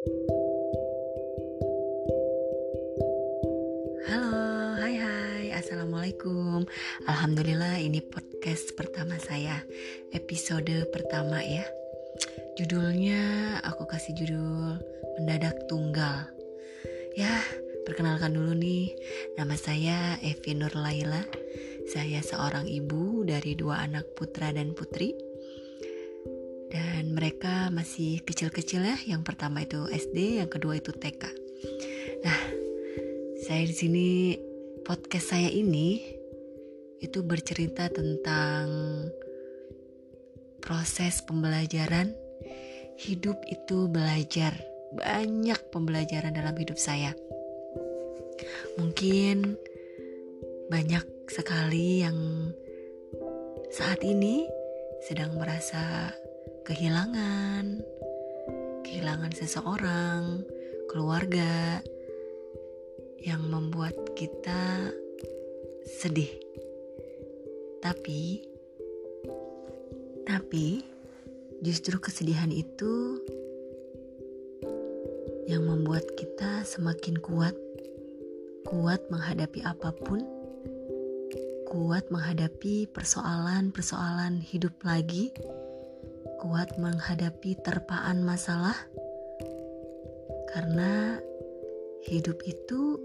Halo, hai hai, Assalamualaikum. Alhamdulillah ini podcast pertama saya. Episode pertama ya. Judulnya aku kasih judul Mendadak Tunggal. Ya, perkenalkan dulu nih. Nama saya Evi Nur Laila Saya seorang ibu dari dua anak putra dan putri mereka masih kecil-kecil ya. Yang pertama itu SD, yang kedua itu TK. Nah, saya di sini podcast saya ini itu bercerita tentang proses pembelajaran hidup itu belajar banyak pembelajaran dalam hidup saya mungkin banyak sekali yang saat ini sedang merasa kehilangan kehilangan seseorang keluarga yang membuat kita sedih. Tapi tapi justru kesedihan itu yang membuat kita semakin kuat kuat menghadapi apa pun kuat menghadapi persoalan-persoalan hidup lagi kuat menghadapi terpaan masalah karena hidup itu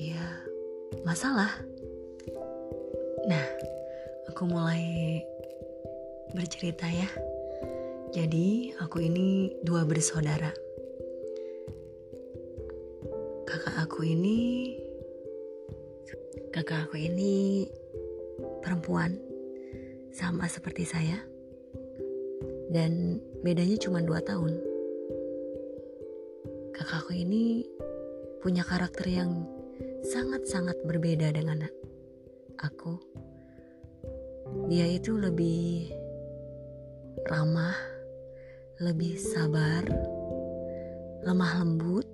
ya masalah. Nah, aku mulai bercerita ya. Jadi, aku ini dua bersaudara. Kakak aku ini kakak aku ini perempuan sama seperti saya. Dan bedanya cuma dua tahun. Kakak aku ini punya karakter yang sangat-sangat berbeda dengan aku. Dia itu lebih ramah, lebih sabar, lemah lembut,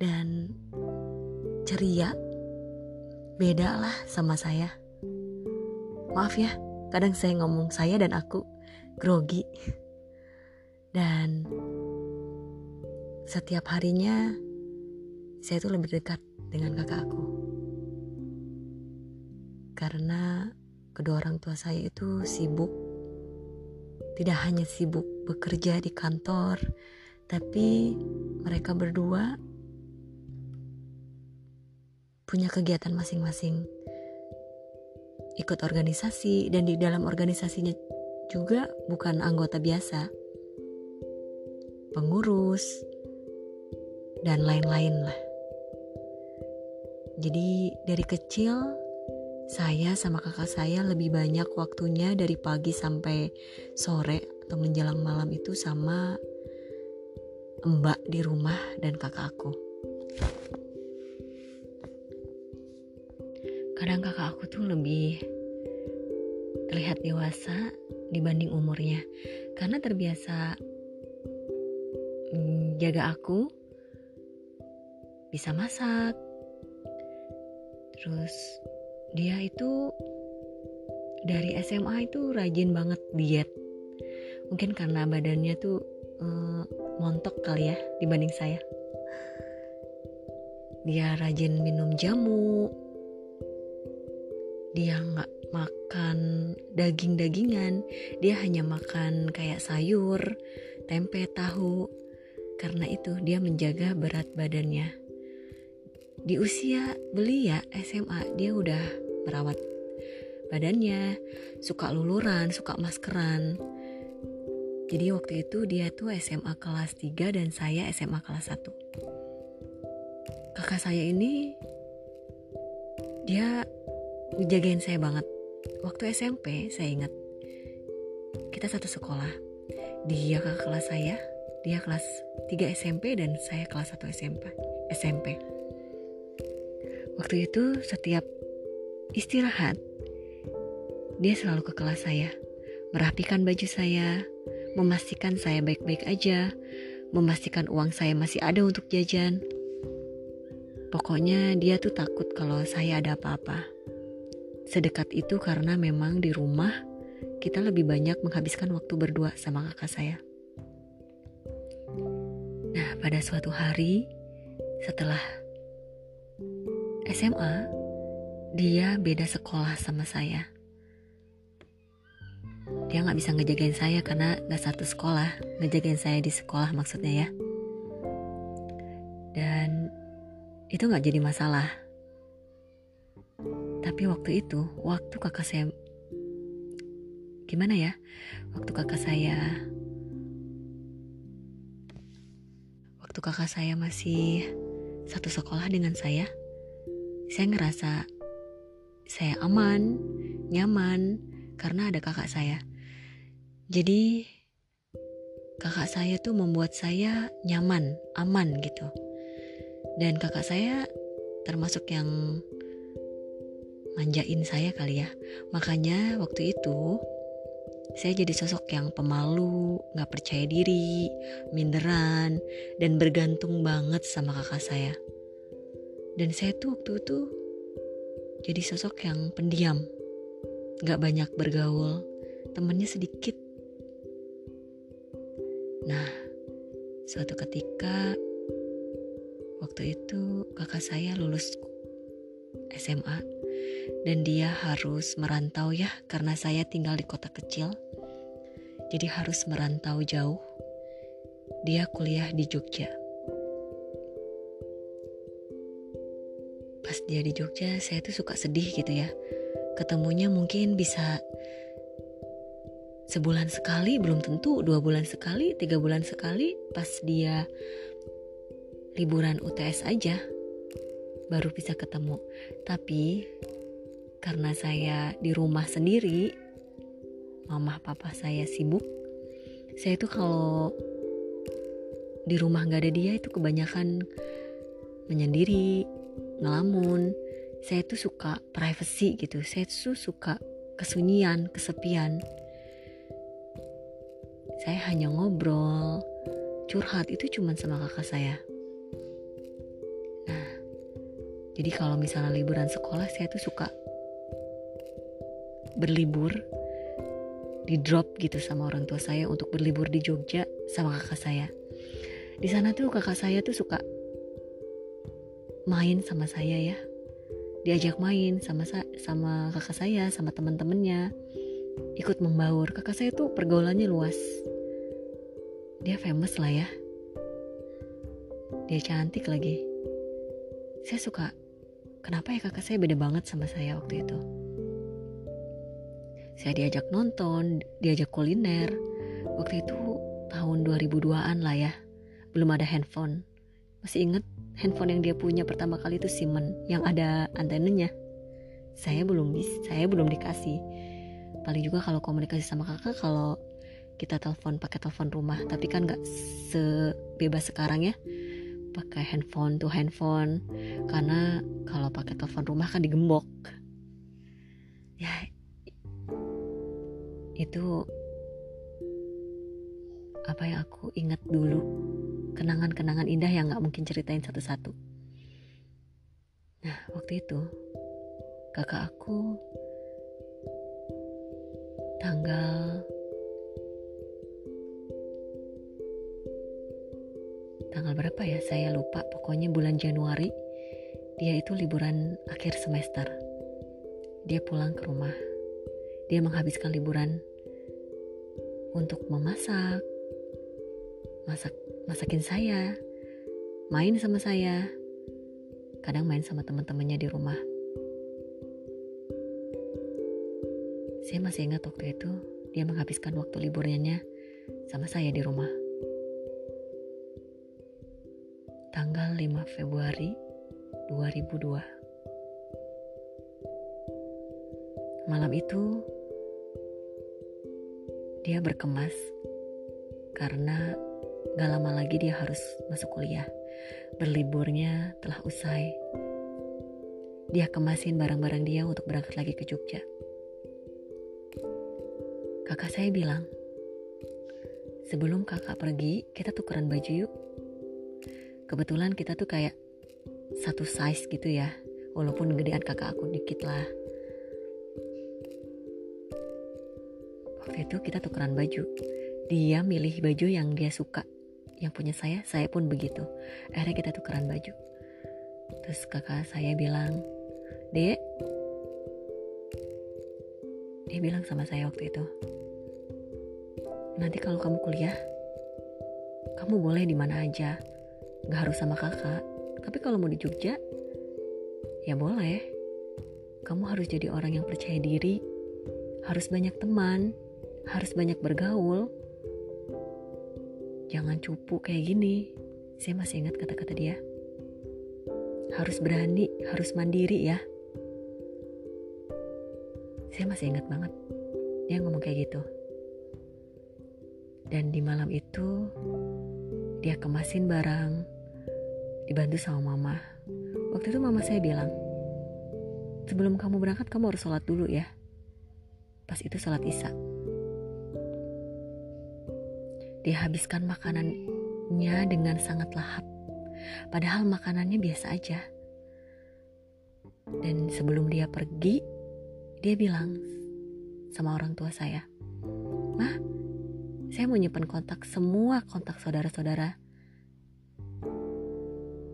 dan ceria. Beda lah sama saya. Maaf ya, kadang saya ngomong saya dan aku grogi. Dan setiap harinya saya tuh lebih dekat dengan kakak aku. Karena kedua orang tua saya itu sibuk. Tidak hanya sibuk bekerja di kantor, tapi mereka berdua punya kegiatan masing-masing. Ikut organisasi dan di dalam organisasinya juga bukan anggota biasa. Pengurus dan lain-lain lah. Jadi dari kecil saya sama kakak saya lebih banyak waktunya dari pagi sampai sore atau menjelang malam itu sama mbak di rumah dan kakak Kadang kakak aku tuh lebih terlihat dewasa dibanding umurnya karena terbiasa jaga aku bisa masak Terus dia itu dari SMA itu rajin banget diet. Mungkin karena badannya tuh uh, montok kali ya dibanding saya. Dia rajin minum jamu. Dia nggak makan daging-dagingan. Dia hanya makan kayak sayur, tempe, tahu. Karena itu dia menjaga berat badannya di usia belia SMA dia udah merawat badannya, suka luluran, suka maskeran. Jadi waktu itu dia tuh SMA kelas 3 dan saya SMA kelas 1. Kakak saya ini dia jagain saya banget. Waktu SMP saya ingat kita satu sekolah. Dia kakak kelas saya, dia kelas 3 SMP dan saya kelas 1 SMP. SMP. Waktu itu setiap istirahat, dia selalu ke kelas saya, merapikan baju saya, memastikan saya baik-baik aja, memastikan uang saya masih ada untuk jajan. Pokoknya dia tuh takut kalau saya ada apa-apa. Sedekat itu karena memang di rumah kita lebih banyak menghabiskan waktu berdua sama kakak saya. pada suatu hari setelah SMA, dia beda sekolah sama saya. Dia nggak bisa ngejagain saya karena nggak satu sekolah, ngejagain saya di sekolah maksudnya ya. Dan itu nggak jadi masalah. Tapi waktu itu, waktu kakak saya gimana ya? Waktu kakak saya waktu kakak saya masih satu sekolah dengan saya, saya ngerasa saya aman, nyaman karena ada kakak saya. Jadi kakak saya tuh membuat saya nyaman, aman gitu. Dan kakak saya termasuk yang manjain saya kali ya. Makanya waktu itu saya jadi sosok yang pemalu, gak percaya diri, minderan, dan bergantung banget sama kakak saya. Dan saya tuh waktu itu jadi sosok yang pendiam, gak banyak bergaul, temennya sedikit. Nah, suatu ketika waktu itu kakak saya lulus SMA dan dia harus merantau ya karena saya tinggal di kota kecil. Jadi harus merantau jauh. Dia kuliah di Jogja. Pas dia di Jogja, saya tuh suka sedih gitu ya. Ketemunya mungkin bisa sebulan sekali, belum tentu dua bulan sekali, tiga bulan sekali. Pas dia liburan UTS aja, baru bisa ketemu. Tapi karena saya di rumah sendiri, mama papa saya sibuk. Saya itu kalau di rumah nggak ada dia itu kebanyakan menyendiri, ngelamun. Saya itu suka privacy gitu. Saya itu suka kesunyian, kesepian. Saya hanya ngobrol, curhat itu cuma sama kakak saya. Nah, jadi kalau misalnya liburan sekolah saya tuh suka berlibur di drop gitu sama orang tua saya untuk berlibur di Jogja sama kakak saya. Di sana tuh kakak saya tuh suka main sama saya ya. Diajak main sama sama kakak saya, sama teman-temannya. Ikut membaur. Kakak saya tuh pergaulannya luas. Dia famous lah ya. Dia cantik lagi. Saya suka kenapa ya kakak saya beda banget sama saya waktu itu. Saya diajak nonton, diajak kuliner. Waktu itu tahun 2002-an lah ya. Belum ada handphone. Masih inget handphone yang dia punya pertama kali itu Simon yang ada antenanya. Saya belum bisa, saya belum dikasih. Paling juga kalau komunikasi sama kakak kalau kita telepon pakai telepon rumah, tapi kan nggak sebebas sekarang ya pakai handphone tuh handphone karena kalau pakai telepon rumah kan digembok itu apa yang aku ingat dulu? Kenangan-kenangan indah yang gak mungkin ceritain satu-satu. Nah waktu itu kakak aku tanggal tanggal berapa ya? Saya lupa. Pokoknya bulan Januari dia itu liburan akhir semester. Dia pulang ke rumah. Dia menghabiskan liburan untuk memasak, masak masakin saya, main sama saya, kadang main sama teman-temannya di rumah. Saya masih ingat waktu itu dia menghabiskan waktu liburnya sama saya di rumah. Tanggal 5 Februari 2002. Malam itu dia berkemas karena gak lama lagi dia harus masuk kuliah. Berliburnya telah usai. Dia kemasin barang-barang dia untuk berangkat lagi ke Jogja. Kakak saya bilang, sebelum kakak pergi, kita tukeran baju yuk. Kebetulan kita tuh kayak satu size gitu ya, walaupun gedean kakak aku dikit lah. Waktu itu kita tukeran baju. Dia milih baju yang dia suka. yang punya saya saya pun begitu. Akhirnya kita tukeran baju. Terus kakak saya bilang dek. Dia bilang sama saya waktu itu nanti kalau kamu kuliah kamu boleh di mana aja. Nggak harus sama kakak. Tapi kalau mau di Jogja ya boleh. Kamu harus jadi orang yang percaya diri. Harus banyak teman harus banyak bergaul jangan cupu kayak gini. Saya masih ingat kata-kata dia. Harus berani, harus mandiri ya. Saya masih ingat banget. Dia ngomong kayak gitu. Dan di malam itu, dia kemasin barang, dibantu sama mama. Waktu itu mama saya bilang, sebelum kamu berangkat kamu harus sholat dulu ya. Pas itu sholat isya. Dia habiskan makanannya dengan sangat lahap. Padahal makanannya biasa aja. Dan sebelum dia pergi, dia bilang sama orang tua saya, Mah, saya mau nyimpan kontak semua kontak saudara-saudara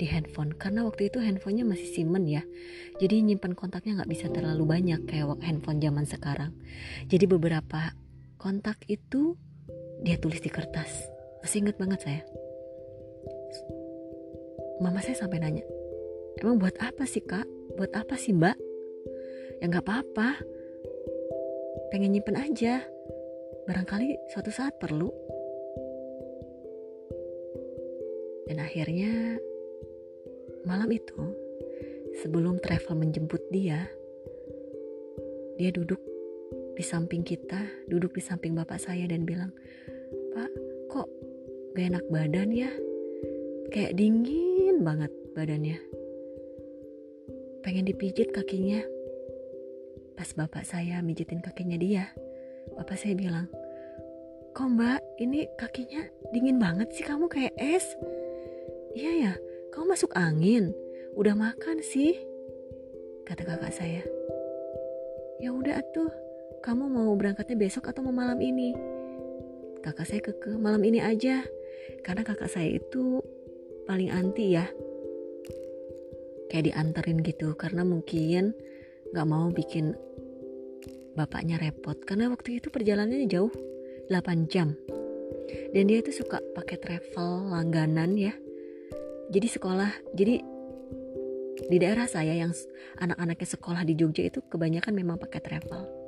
di handphone karena waktu itu handphonenya masih simpen ya jadi nyimpan kontaknya nggak bisa terlalu banyak kayak handphone zaman sekarang jadi beberapa kontak itu dia tulis di kertas. Masih inget banget saya. Mama saya sampai nanya emang buat apa sih kak? Buat apa sih mbak? Ya nggak apa-apa. Pengen nyimpen aja. Barangkali suatu saat perlu. Dan akhirnya malam itu sebelum travel menjemput dia dia duduk di samping kita, duduk di samping bapak saya dan bilang, Pak, kok gak enak badan ya? Kayak dingin banget badannya. Pengen dipijit kakinya. Pas bapak saya mijitin kakinya dia, bapak saya bilang, Kok mbak, ini kakinya dingin banget sih kamu kayak es? Iya ya, kamu masuk angin. Udah makan sih? Kata kakak saya. Ya udah tuh, kamu mau berangkatnya besok atau mau malam ini? Kakak saya keke, malam ini aja. Karena kakak saya itu paling anti ya. Kayak dianterin gitu, karena mungkin gak mau bikin bapaknya repot. Karena waktu itu perjalanannya jauh, 8 jam. Dan dia itu suka pakai travel langganan ya. Jadi sekolah, jadi di daerah saya yang anak-anaknya sekolah di Jogja itu kebanyakan memang pakai travel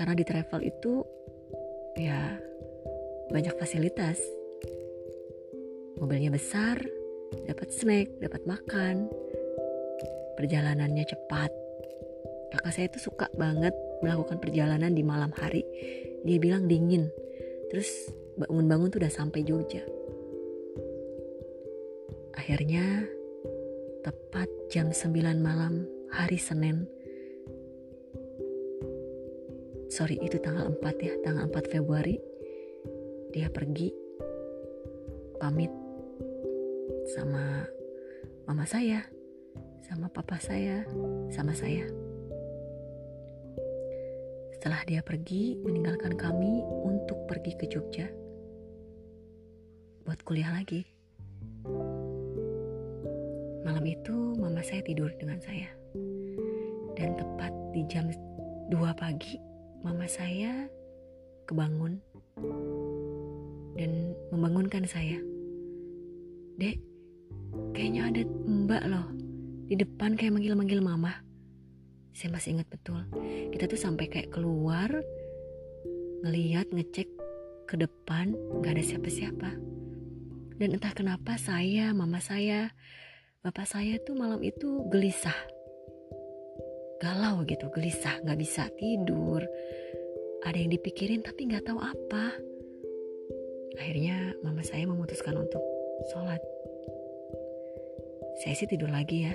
karena di travel itu ya banyak fasilitas. Mobilnya besar dapat snack dapat makan. Perjalanannya cepat. Kakak saya itu suka banget melakukan perjalanan di malam hari. Dia bilang dingin. Terus bangun-bangun tuh udah sampai Jogja. Akhirnya tepat jam 9 malam hari Senin sorry itu tanggal 4 ya tanggal 4 Februari. Dia pergi pamit sama mama saya sama papa saya sama saya. Setelah dia pergi meninggalkan kami untuk pergi ke Jogja buat kuliah lagi. Malam itu mama saya tidur dengan saya. Dan tepat di jam 2 pagi mama saya kebangun dan membangunkan saya. Dek, kayaknya ada mbak loh di depan kayak manggil-manggil mama. Saya masih ingat betul. Kita tuh sampai kayak keluar, ngeliat, ngecek ke depan, gak ada siapa-siapa. Dan entah kenapa saya, mama saya, bapak saya tuh malam itu gelisah galau gitu, gelisah, nggak bisa tidur. Ada yang dipikirin tapi nggak tahu apa. Akhirnya mama saya memutuskan untuk sholat. Saya sih tidur lagi ya.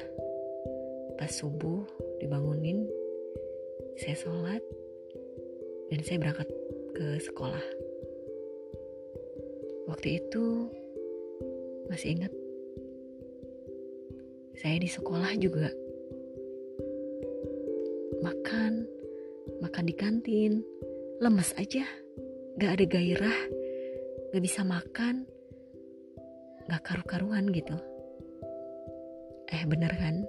Pas subuh dibangunin, saya sholat dan saya berangkat ke sekolah. Waktu itu masih ingat saya di sekolah juga makan di kantin, lemes aja, gak ada gairah, gak bisa makan. Gak karu-karuan gitu. Eh bener kan?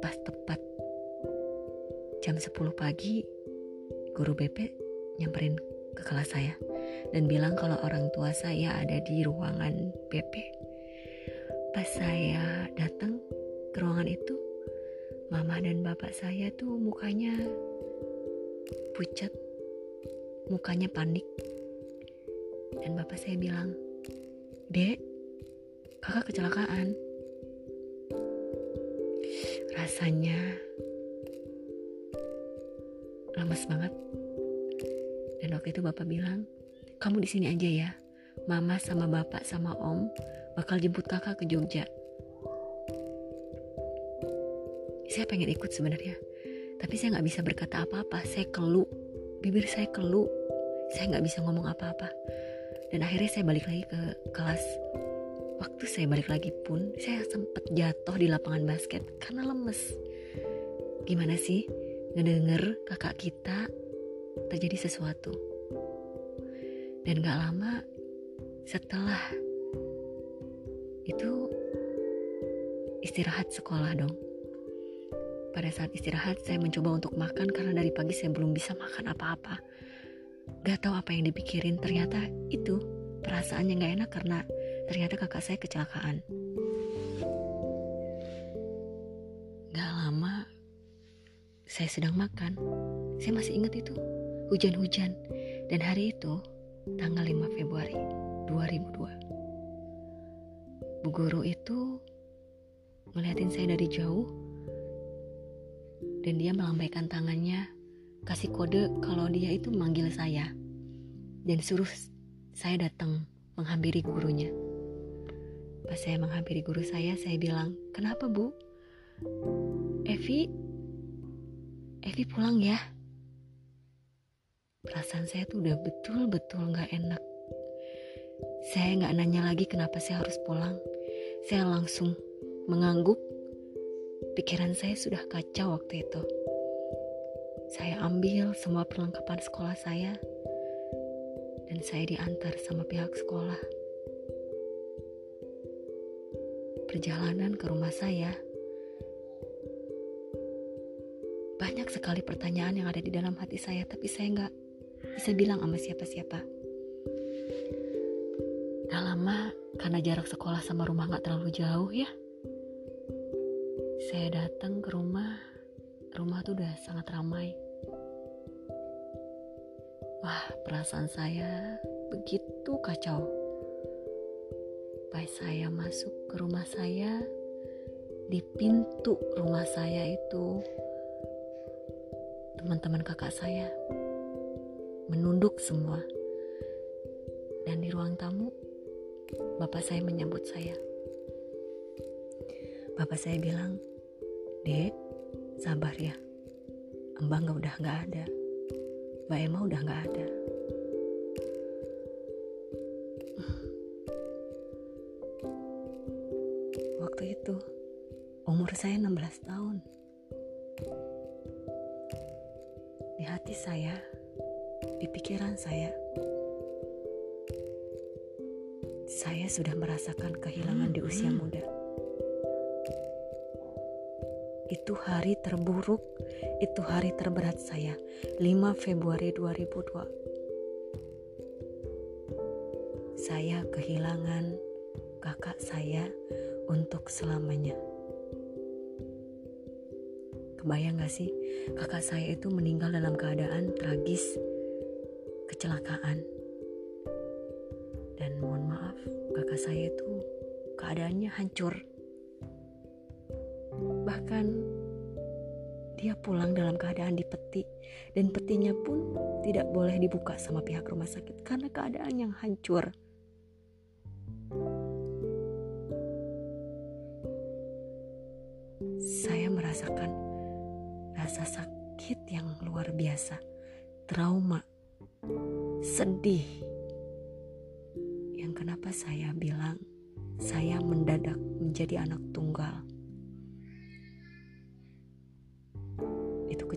Pas tepat jam 10 pagi guru BP nyamperin ke kelas saya dan bilang kalau orang tua saya ada di ruangan BP pas saya datang ke ruangan itu mama dan bapak saya tuh mukanya pucat mukanya panik. Dan bapak saya bilang dek kakak kecelakaan. Rasanya lemes banget. Dan waktu itu bapak bilang kamu di sini aja ya. Mama sama bapak sama om bakal jemput kakak ke Jogja. Saya pengen ikut sebenarnya tapi saya nggak bisa berkata apa-apa. Saya kelu. Bibir saya kelu. Saya nggak bisa ngomong apa-apa. Dan akhirnya saya balik lagi ke kelas. Waktu saya balik lagi pun saya sempat jatuh di lapangan basket karena lemes. Gimana sih? Ngedenger kakak kita terjadi sesuatu. Dan gak lama setelah itu istirahat sekolah dong pada saat istirahat saya mencoba untuk makan karena dari pagi saya belum bisa makan apa-apa Gak tahu apa yang dipikirin, ternyata itu perasaannya gak enak karena ternyata kakak saya kecelakaan. Gak lama saya sedang makan, saya masih ingat itu, hujan-hujan. Dan hari itu, tanggal 5 Februari 2002. Bu guru itu ngeliatin saya dari jauh dan dia melambaikan tangannya kasih kode kalau dia itu manggil saya dan suruh saya datang menghampiri gurunya. Pas saya menghampiri guru saya, saya bilang, "Kenapa, Bu? Evi Evi pulang ya?" Perasaan saya tuh udah betul-betul gak enak. Saya gak nanya lagi kenapa saya harus pulang. Saya langsung mengangguk. Pikiran saya sudah kacau waktu itu. Saya ambil semua perlengkapan sekolah saya dan saya diantar sama pihak sekolah. Perjalanan ke rumah saya banyak sekali pertanyaan yang ada di dalam hati saya, tapi saya nggak bisa bilang sama siapa-siapa. Gak lama karena jarak sekolah sama rumah nggak terlalu jauh ya. Saya datang ke rumah rumah tuh udah sangat ramai. Wah, perasaan saya begitu kacau. Pas saya masuk ke rumah saya, di pintu rumah saya itu teman-teman kakak saya menunduk semua. Dan di ruang tamu, bapak saya menyambut saya. Bapak saya bilang, Dek, Sabar ya, Mbak nggak udah nggak ada. Mbak Emma udah nggak ada. Waktu itu umur saya 16 tahun. Di hati saya, di pikiran saya, saya sudah merasakan kehilangan di usia muda itu hari terburuk, itu hari terberat saya, 5 Februari 2002. Saya kehilangan kakak saya untuk selamanya. Kebayang gak sih, kakak saya itu meninggal dalam keadaan tragis, kecelakaan. Dan mohon maaf, kakak saya itu keadaannya hancur Bahkan dia pulang dalam keadaan dipeti dan petinya pun tidak boleh dibuka sama pihak rumah sakit karena keadaan yang hancur. Saya merasakan rasa sakit yang luar biasa, trauma, sedih. Yang kenapa saya bilang saya mendadak menjadi anak tunggal.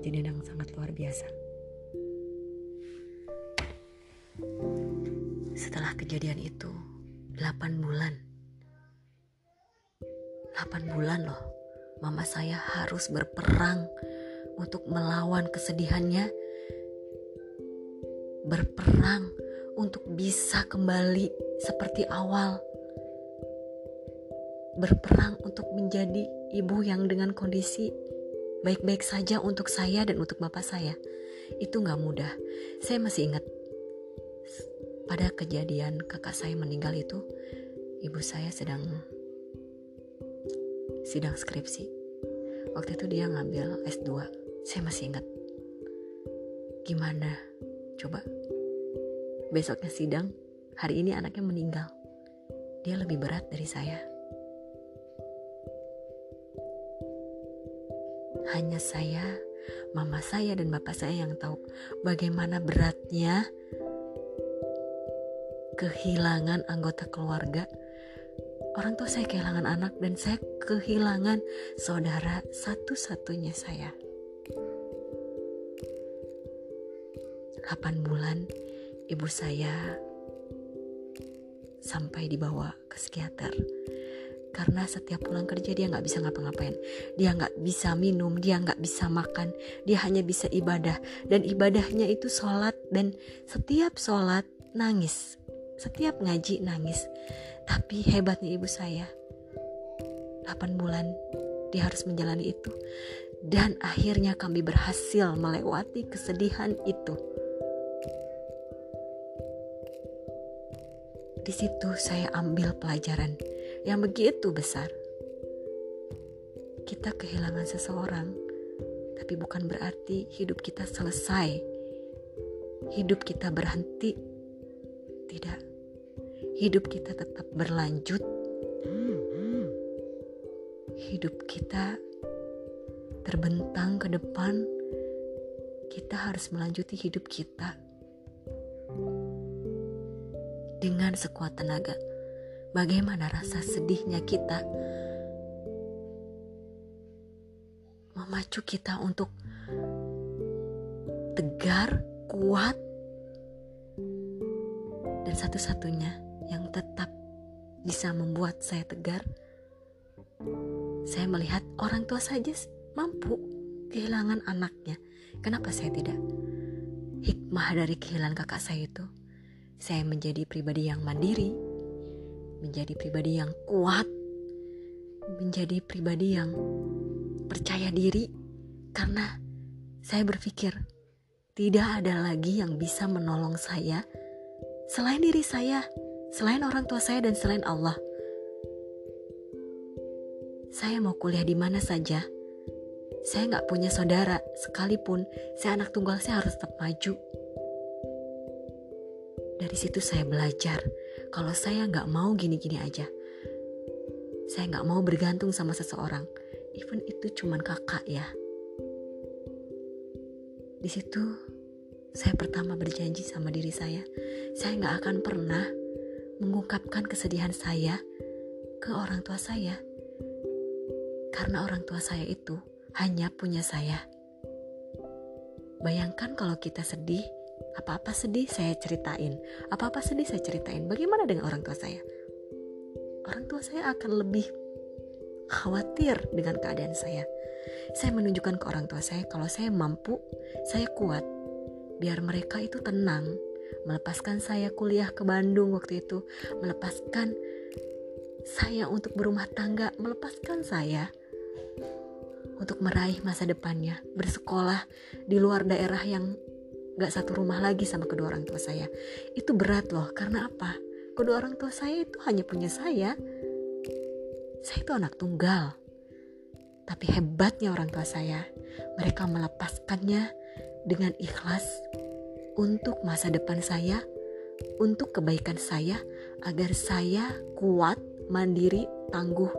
Kejadian yang sangat luar biasa. setelah kejadian itu 8 bulan. 8 bulan loh mama saya harus berperang untuk melawan kesedihannya. Berperang untuk bisa kembali seperti awal. Berperang untuk menjadi ibu yang dengan kondisi baik-baik saja untuk saya dan untuk bapak saya itu nggak mudah saya masih ingat pada kejadian kakak saya meninggal itu, ibu saya sedang sidang skripsi. Waktu itu dia ngambil S2. Saya masih ingat. Gimana? Coba. Besoknya sidang, hari ini anaknya meninggal. Dia lebih berat dari saya. Hanya saya, mama saya dan bapak saya yang tahu bagaimana beratnya kehilangan anggota keluarga. Orang tua saya kehilangan anak dan saya kehilangan saudara satu-satunya saya. 8 bulan ibu saya sampai dibawa ke psikiater karena setiap pulang kerja dia nggak bisa ngapa-ngapain dia nggak bisa minum dia nggak bisa makan dia hanya bisa ibadah dan ibadahnya itu sholat dan setiap sholat nangis setiap ngaji nangis. Tapi hebatnya ibu saya. 8 bulan dia harus menjalani itu. Dan akhirnya kami berhasil melewati kesedihan itu. Di situ saya ambil pelajaran yang begitu besar. Kita kehilangan seseorang, tapi bukan berarti hidup kita selesai. Hidup kita berhenti. Tidak hidup kita tetap berlanjut. Hidup kita terbentang ke depan. Kita harus melanjuti hidup kita dengan sekuat tenaga. Bagaimana rasa sedihnya kita memacu kita untuk tegar, kuat, dan satu-satunya yang tetap bisa membuat saya tegar. Saya melihat orang tua saja mampu kehilangan anaknya. Kenapa saya tidak? Hikmah dari kehilangan kakak saya itu, saya menjadi pribadi yang mandiri, menjadi pribadi yang kuat, menjadi pribadi yang percaya diri, karena saya berpikir tidak ada lagi yang bisa menolong saya selain diri saya selain orang tua saya dan selain Allah. Saya mau kuliah di mana saja. Saya nggak punya saudara, sekalipun saya anak tunggal saya harus tetap maju. Dari situ saya belajar kalau saya nggak mau gini-gini aja. Saya nggak mau bergantung sama seseorang, even itu cuman kakak ya. Di situ saya pertama berjanji sama diri saya, saya nggak akan pernah mengungkapkan kesedihan saya ke orang tua saya. Karena orang tua saya itu hanya punya saya. Bayangkan kalau kita sedih, apa-apa sedih saya ceritain, apa-apa sedih saya ceritain. Bagaimana dengan orang tua saya? Orang tua saya akan lebih khawatir dengan keadaan saya. Saya menunjukkan ke orang tua saya kalau saya mampu, saya kuat. Biar mereka itu tenang, melepaskan saya kuliah ke Bandung waktu itu, melepaskan saya untuk berumah tangga, melepaskan saya untuk meraih masa depannya, bersekolah di luar daerah yang gak satu rumah lagi sama kedua orang tua saya. Itu berat loh, karena apa? Kedua orang tua saya itu hanya punya saya. Saya itu anak tunggal. Tapi hebatnya orang tua saya, mereka melepaskannya dengan ikhlas untuk masa depan saya, untuk kebaikan saya, agar saya kuat, mandiri, tangguh.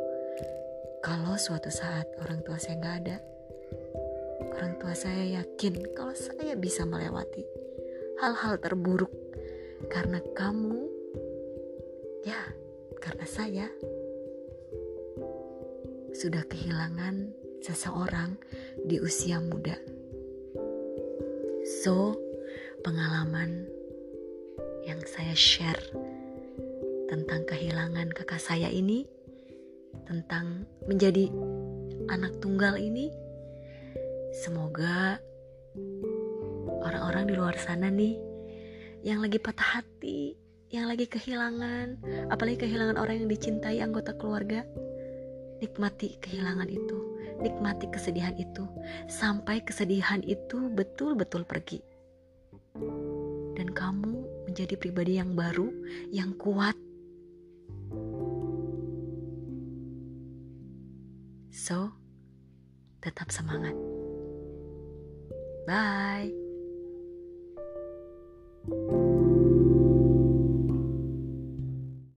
Kalau suatu saat orang tua saya nggak ada, orang tua saya yakin kalau saya bisa melewati hal-hal terburuk karena kamu, ya, karena saya sudah kehilangan seseorang di usia muda. So, pengalaman yang saya share tentang kehilangan kakak saya ini, tentang menjadi anak tunggal ini. Semoga orang-orang di luar sana nih yang lagi patah hati, yang lagi kehilangan, apalagi kehilangan orang yang dicintai anggota keluarga, nikmati kehilangan itu, nikmati kesedihan itu, sampai kesedihan itu betul-betul pergi. Dan kamu menjadi pribadi yang baru, yang kuat. So, tetap semangat. Bye.